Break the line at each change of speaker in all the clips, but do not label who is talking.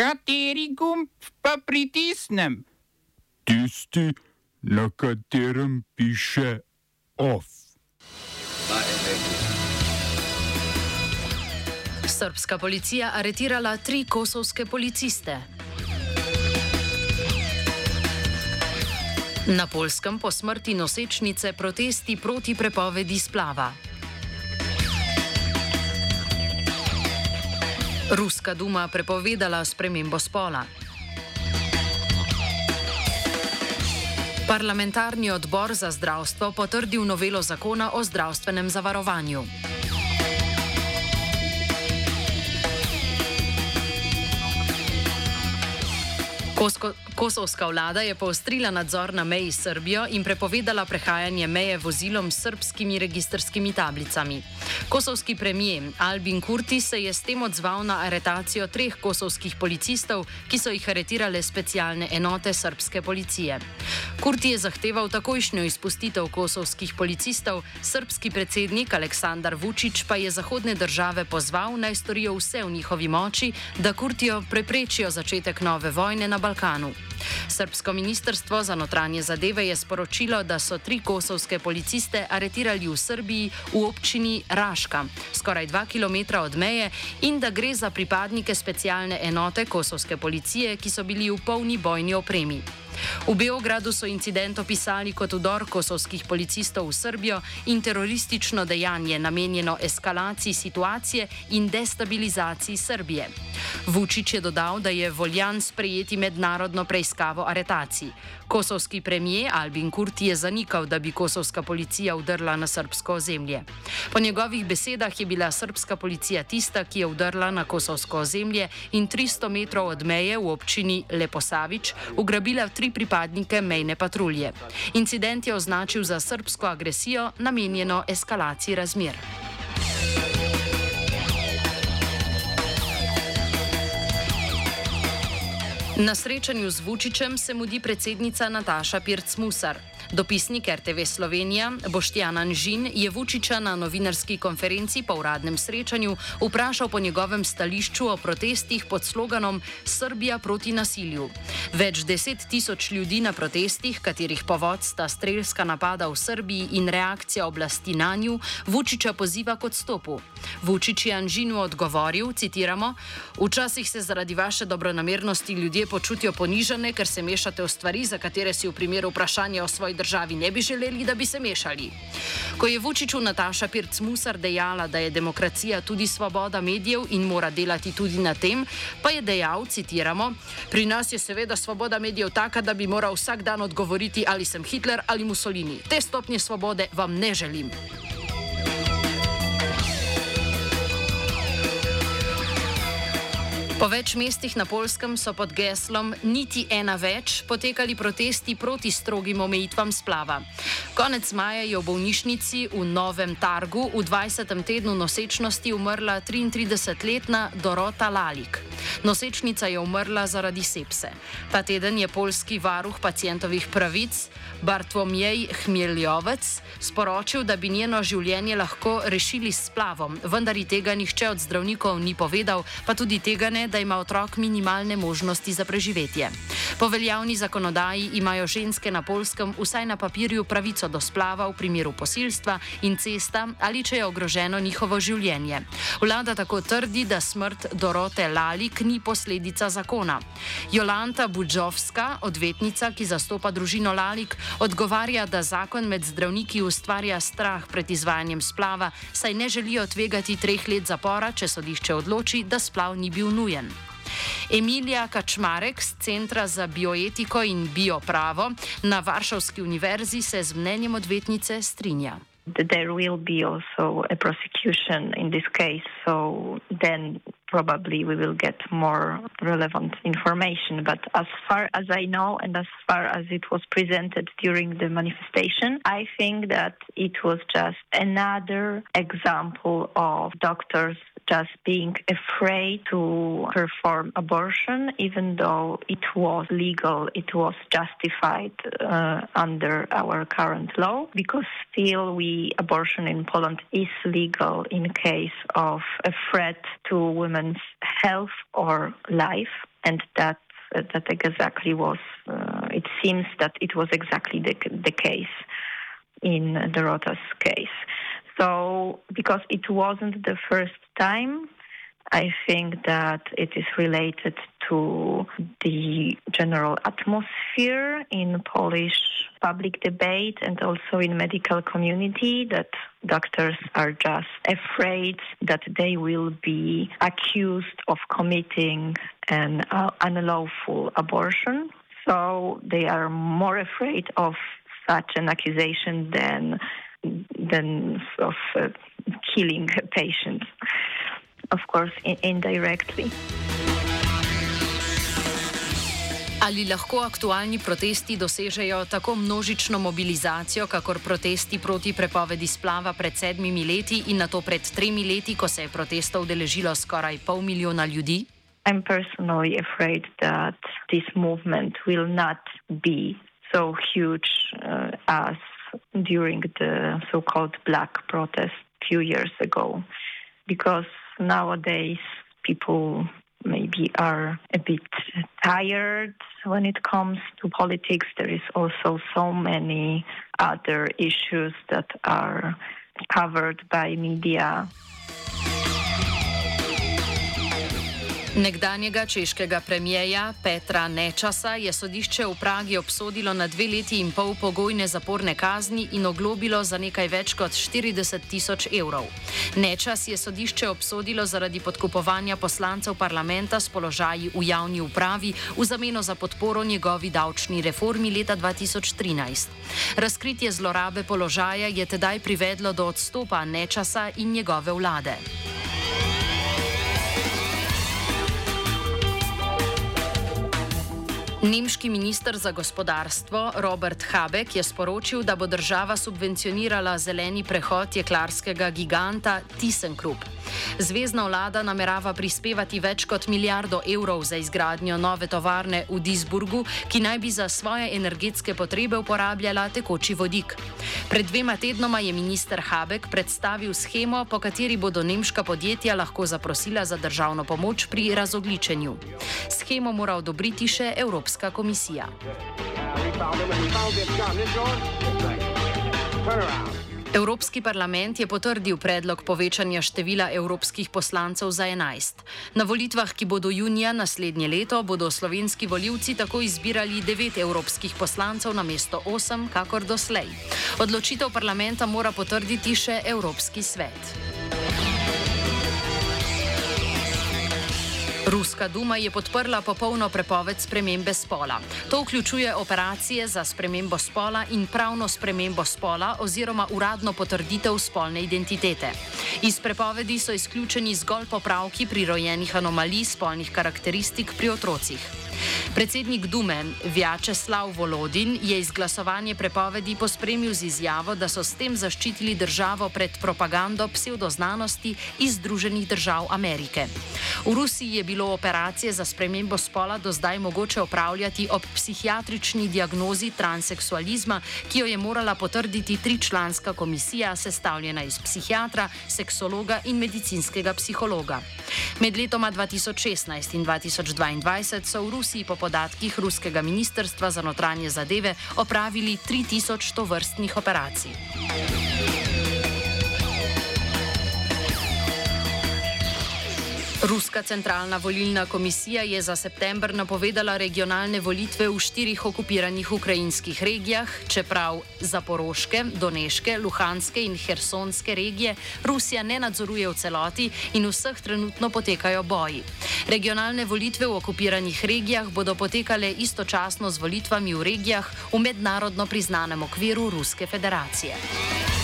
Kateri gumb pa pritisnem?
Tisti, na katerem piše OF.
Srpska policija aretirala tri kosovske policiste. Na polskem po smrti nosečnice protesti proti prepovedi splava. Ruska duma prepovedala spremembo spola. Parlamentarni odbor za zdravstvo potrdil novelo zakona o zdravstvenem zavarovanju. Kosovska vlada je poostrila nadzor na meji s Srbijo in prepovedala prehajanje meje vozilom s srbskimi registrskimi tablicami. Kosovski premijer Albin Kurti se je s tem odzval na aretacijo treh kosovskih policistov, ki so jih aretirale specialne enote srpske policije. Kurti je zahteval takojšnjo izpustitev kosovskih policistov, srpski predsednik Aleksandar Vučić pa je zahodne države pozval naj storijo vse v njihovi moči, da Kurtijo preprečijo začetek nove vojne na Balkanu. Srpsko ministrstvo za notranje zadeve je sporočilo, da so tri kosovske policiste aretirali v Srbiji v občini Raška, skoraj dva km od meje, in da gre za pripadnike specialne enote kosovske policije, ki so bili v polni bojni opremi. V Beogradu so incident opisali kot udor kosovskih policistov v Srbijo in teroristično dejanje namenjeno eskalaciji situacije in destabilizaciji Srbije. Vučić je dodal, da je voljan sprejeti mednarodno preiskavo aretacij. Kosovski premijer Albin Kurti je zanikal, da bi kosovska policija udrla na srbsko ozemlje. Po njegovih besedah je bila srbska policija tista, ki je udrla na kosovsko ozemlje in 300 metrov od meje v občini Leposavič ugrabila tri pripadnike mejne patrulje. Incident je označil za srbsko agresijo, namenjeno eskalaciji razmer. Na srečanju z Vučićem se mudi predsednica Nataša Pirc-Musar. Dopisnik RTV Slovenija Boštjan Anžin je Vučiča na novinarski konferenci po uradnem srečanju vprašal po njegovem stališču o protestih pod sloganom Srbija proti nasilju. Več deset tisoč ljudi na protestih, katerih povod sta strelska napada v Srbiji in reakcija oblasti na nju, Vučiča poziva k odstopu. Vučič je Anžinu odgovoril, citiramo: Včasih se zaradi vaše dobronamernosti ljudje počutijo ponižane, ker se mešate v stvari, za katere si v primeru vprašanja o svoji državi ne bi želeli, da bi se mešali. Ko je Vučiću Nataša Pirc-Musar dejala, da je demokracija tudi svoboda medijev in mora delati tudi na tem, pa je dejal, citiramo: Pri nas je seveda svoboda medijev taka, da bi moral vsak dan odgovoriti, ali sem Hitler ali Mussolini. Te stopnje svobode vam ne želim. Po več mestih na Polskem so pod geslom Niti ena več potekali protesti proti strogim omejitvam splava. Konec maja je v bolnišnici v Novem Targu v 20. tednu nosečnosti umrla 33-letna Dorota Lalik. Nosečnica je umrla zaradi sepse. Ta teden je polski varuh pacijentovih pravic Bartlomiej Hmeljovec sporočil, da bi njeno življenje lahko rešili s splavom, vendar ji tega nihče od zdravnikov ni povedal, pa tudi tega ne, da ima otrok minimalne možnosti za preživetje. Po veljavni zakonodaji imajo ženske na polskem vsaj na papirju pravico do splava v primeru posilstva in cesta ali če je ogroženo njihovo življenje. Vlada tako trdi, da smrt Dorote Lalik ni posledica zakona. Jolanta Budžovska, odvetnica, ki zastopa družino Lalik, odgovarja, da zakon med zdravniki ustvarja strah pred izvajanjem splava, saj ne želijo tvegati treh let zapora, če sodišče odloči, da splav ni bil nujen. Emilija Kačmarek z Centra za bioetiko in biopravo na Varšavski univerzi se z mnenjem odvetnice strinja.
There will be also a prosecution in this case, so then probably we will get more relevant information. But as far as I know, and as far as it was presented during the manifestation, I think that it was just another example of doctors just being afraid to perform abortion, even though it was legal, it was justified uh, under our current law, because still we abortion in Poland is legal in case of a threat to women's health or life. and that that exactly was. Uh, it seems that it was exactly the the case in the Rotas case. So because it wasn't the first time I think that it is related to the general atmosphere in Polish public debate and also in medical community that doctors are just afraid that they will be accused of committing an uh, unlawful abortion. So they are more afraid of such an accusation than than of uh, killing patients. of course, in indirectly.
Ali lahko aktualni protesti dosežejo tako množično mobilizacijo, kakor protesti proti prepovedi splava pred sedmimi leti in na to pred tremi leti, ko se je protestov deležilo skoraj pol milijona ljudi?
I'm personally afraid that this movement will not be so huge uh, as during the so called black protest a few years ago. Because nowadays people maybe are a bit tired when it comes to politics. There is also so many other issues that are covered by media.
Nekdanjega češkega premijeja Petra Nečasa je sodišče v Pragi obsodilo na dve leti in pol pogojne zaporne kazni in oglobilo za nekaj več kot 40 tisoč evrov. Nečas je sodišče obsodilo zaradi podkupovanja poslancev parlamenta s položaji v javni upravi v zameno za podporo njegovi davčni reformi leta 2013. Razkritje zlorabe položaja je tedaj privedlo do odstopa Nečasa in njegove vlade. Nemški minister za gospodarstvo Robert Habeck je sporočil, da bo država subvencionirala zeleni prehod jeklarskega giganta ThyssenKrupp. Zvezdna vlada namerava prispevati več kot milijardo evrov za izgradnjo nove tovarne v Duisburgu, ki naj bi za svoje energetske potrebe uporabljala tekoči vodik. Pred dvema tednoma je minister Habek predstavil schemo, po kateri bodo nemška podjetja lahko zaprosila za državno pomoč pri razogličenju. Schemo mora odobriti še Evropska komisija. Turn around. Evropski parlament je potrdil predlog povečanja števila evropskih poslancev za 11. Na volitvah, ki bodo junija naslednje leto, bodo slovenski voljivci tako izbirali 9 evropskih poslancev na mesto 8, kakor doslej. Odločitev parlamenta mora potrditi še Evropski svet. Ruska duma je podprla popolno prepoved spremembe spola. To vključuje operacije za spremembo spola in pravno spremembo spola oziroma uradno potrditev spolne identitete. Iz prepovedi so izključeni zgolj popravki prirojenih anomalij spolnih karakteristik pri otrocih. Predsednik Dume Vjačeslav Volodin je izglasovanje prepovedi pospremil z izjavo, da so s tem zaščitili državo pred propagando pseudoznanosti iz Združenih držav Amerike. V Rusiji je bilo operacije za spremembo spola do zdaj mogoče opravljati ob psihiatrični diagnozi transseksualizma, ki jo je morala potrditi tričlanska komisija, sestavljena iz psihiatra, seksologa in medicinskega psihologa. Med letoma 2016 in 2022 so v Rusiji Rusiji po podatkih ruskega ministrstva za notranje zadeve opravili 3000 tovrstnih operacij. Ruska centralna volilna komisija je za september napovedala regionalne volitve v štirih okupiranih ukrajinskih regijah, čeprav Zaporoške, Doneške, Luhanske in Hersonske regije Rusija ne nadzoruje v celoti in v vseh trenutno potekajo boji. Regionalne volitve v okupiranih regijah bodo potekale istočasno z volitvami v regijah v mednarodno priznanem okviru Ruske federacije.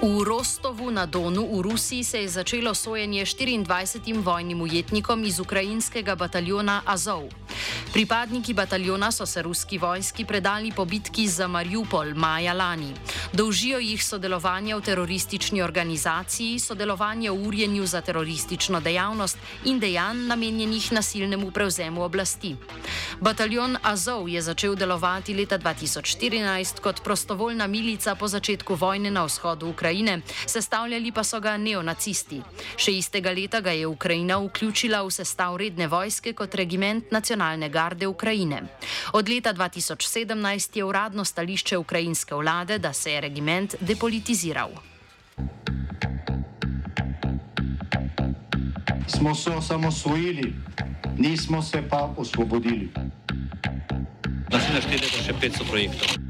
V Rostovu na Donu v Rusiji se je začelo sojenje 24 vojnim ujetnikom iz ukrajinskega bataljona Azov. Pripadniki bataljona so se ruski vojski predali po bitki za Mariupol maja lani. Dolžijo jih sodelovanje v teroristični organizaciji, sodelovanje v urjenju za teroristično dejavnost in dejanj namenjenih nasilnemu prevzemu oblasti. Bataljon Azov je začel delovati leta 2014 kot prostovoljna milica po začetku vojne na vzhodu Ukrajine. Ukrajine, sestavljali pa so ga neonacisti. Še istega leta ga je Ukrajina vključila v sestav redne vojske kot regiment nacionalne garde Ukrajine. Od leta 2017 je uradno stališče ukrajinske vlade, da se je regiment depolitiziral.
Smo se osamosvojili, nismo se pa osvobodili.
Da si naštejete še 500 projektov.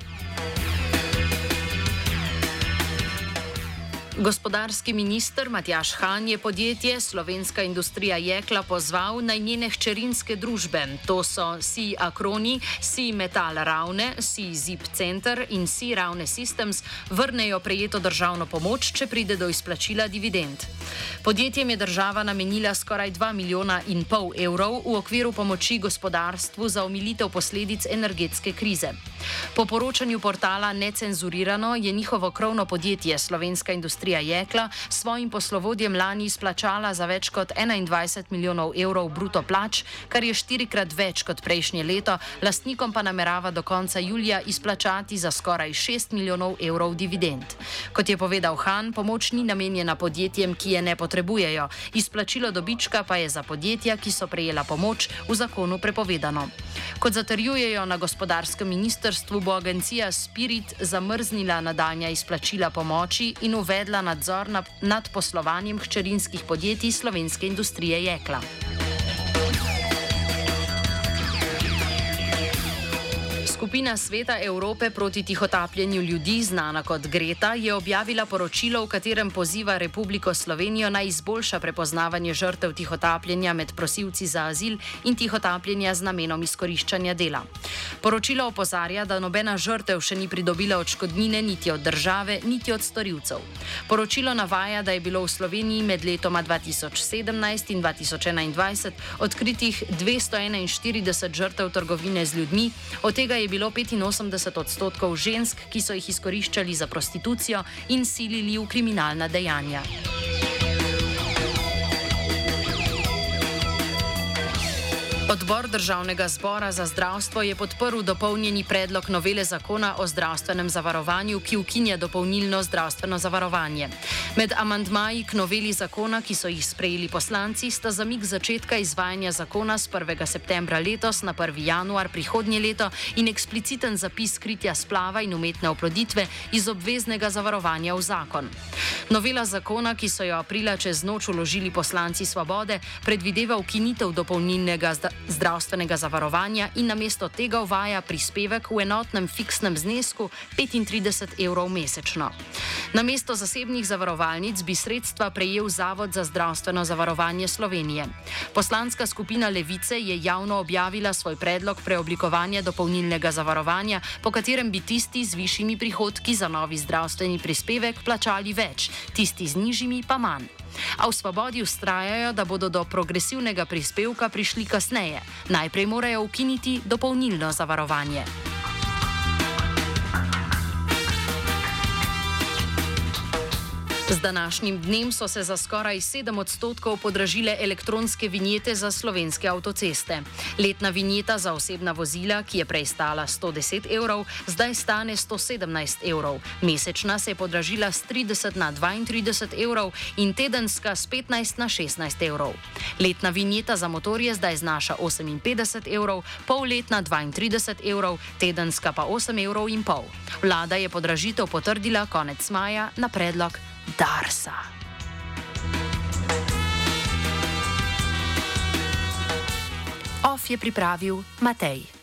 Gospodarski minister Matjaš Han je podjetje Slovenska industrija jekla pozval naj njene hčerinske družbe, to so Si Akroni, Si Metal Ravne, Si Zip Center in Si Ravne Systems, vrnejo prejeto državno pomoč, če pride do izplačila dividend. Podjetjem je država namenila skoraj 2 milijona in pol evrov v okviru pomoči gospodarstvu za omilitev posledic energetske krize. Po poročanju portala Necenzurirano je njihovo krovno podjetje Slovenska industrija jekla svojim poslovodjem lani izplačala za več kot 21 milijonov evrov bruto plač, kar je štirikrat več kot prejšnje leto, lastnikom pa namerava do konca julija izplačati za skoraj 6 milijonov evrov dividend. Kot je povedal Han, pomoč ni namenjena podjetjem, ki je ne potrebujejo, izplačilo dobička pa je za podjetja, ki so prejela pomoč, v zakonu prepovedano. Kot zatrjujejo na gospodarskem ministrstvu, bo agencija Spirit zamrznila nadaljnja izplačila pomoči in uvedla nadzor nad poslovanjem hčerinskih podjetij slovenske industrije jekla. Skupina Sveta Evrope proti tihotapljenju ljudi, znana kot Greta, je objavila poročilo, v katerem poziva Republiko Slovenijo naj izboljša prepoznavanje žrtev tihotapljenja med prosilci za azil in tihotapljenja z namenom izkoriščanja dela. Poročilo opozarja, da nobena žrtev še ni pridobila odškodnine niti od države, niti od storilcev. Poročilo navaja, da je bilo v Sloveniji med letoma 2017 in 2021 odkritih 241 žrtev trgovine z ljudmi, od tega je bilo 85 odstotkov žensk, ki so jih izkoriščali za prostitucijo in silili v kriminalna dejanja. Odbor Državnega zbora za zdravstvo je podprl dopolnjeni predlog novele zakona o zdravstvenem zavarovanju, ki ukinja dopolnilno zdravstveno zavarovanje. Med amantmaji k noveli zakona, ki so jih sprejeli poslanci, sta zamik začetka izvajanja zakona z 1. septembra letos na 1. januar prihodnje leto in ekspliciten zapis skritja splava in umetne oploditve iz obveznega zavarovanja v zakon. Novela zakona, ki so jo aprila čez noč uložili poslanci Svobode, predvideva ukinitev dopolnilnega zdravstvenega zdravstvenega zavarovanja in namesto tega uvaja prispevek v enotnem fiksnem znesku 35 evrov mesečno. Namesto zasebnih zavarovalnic bi sredstva prejel Zavod za zdravstveno zavarovanje Slovenije. Poslanska skupina Levice je javno objavila svoj predlog preoblikovanja dopolnilnega zavarovanja, po katerem bi tisti z višjimi prihodki za novi zdravstveni prispevek plačali več, tisti z nižjimi pa manj. A v svobodi ustrajajo, da bodo do progresivnega prispevka prišli kasneje. Najprej morajo ukiniti dopolnilno zavarovanje. Z današnjim dnem so se za skoraj 7 odstotkov podražile elektronske vinjete za slovenske avtoceste. Letna vinjeta za osebna vozila, ki je prej stala 110 evrov, zdaj stane 117 evrov. Mesečna se je podražila z 30 na 32 evrov in tedenska z 15 na 16 evrov. Letna vinjeta za motorje zdaj znaša 58 evrov, polletna 32 evrov, tedenska pa 8 evrov in pol. Vlada je podražitev potrdila konec maja na predlog. Darsa. Of je pripravil Matej.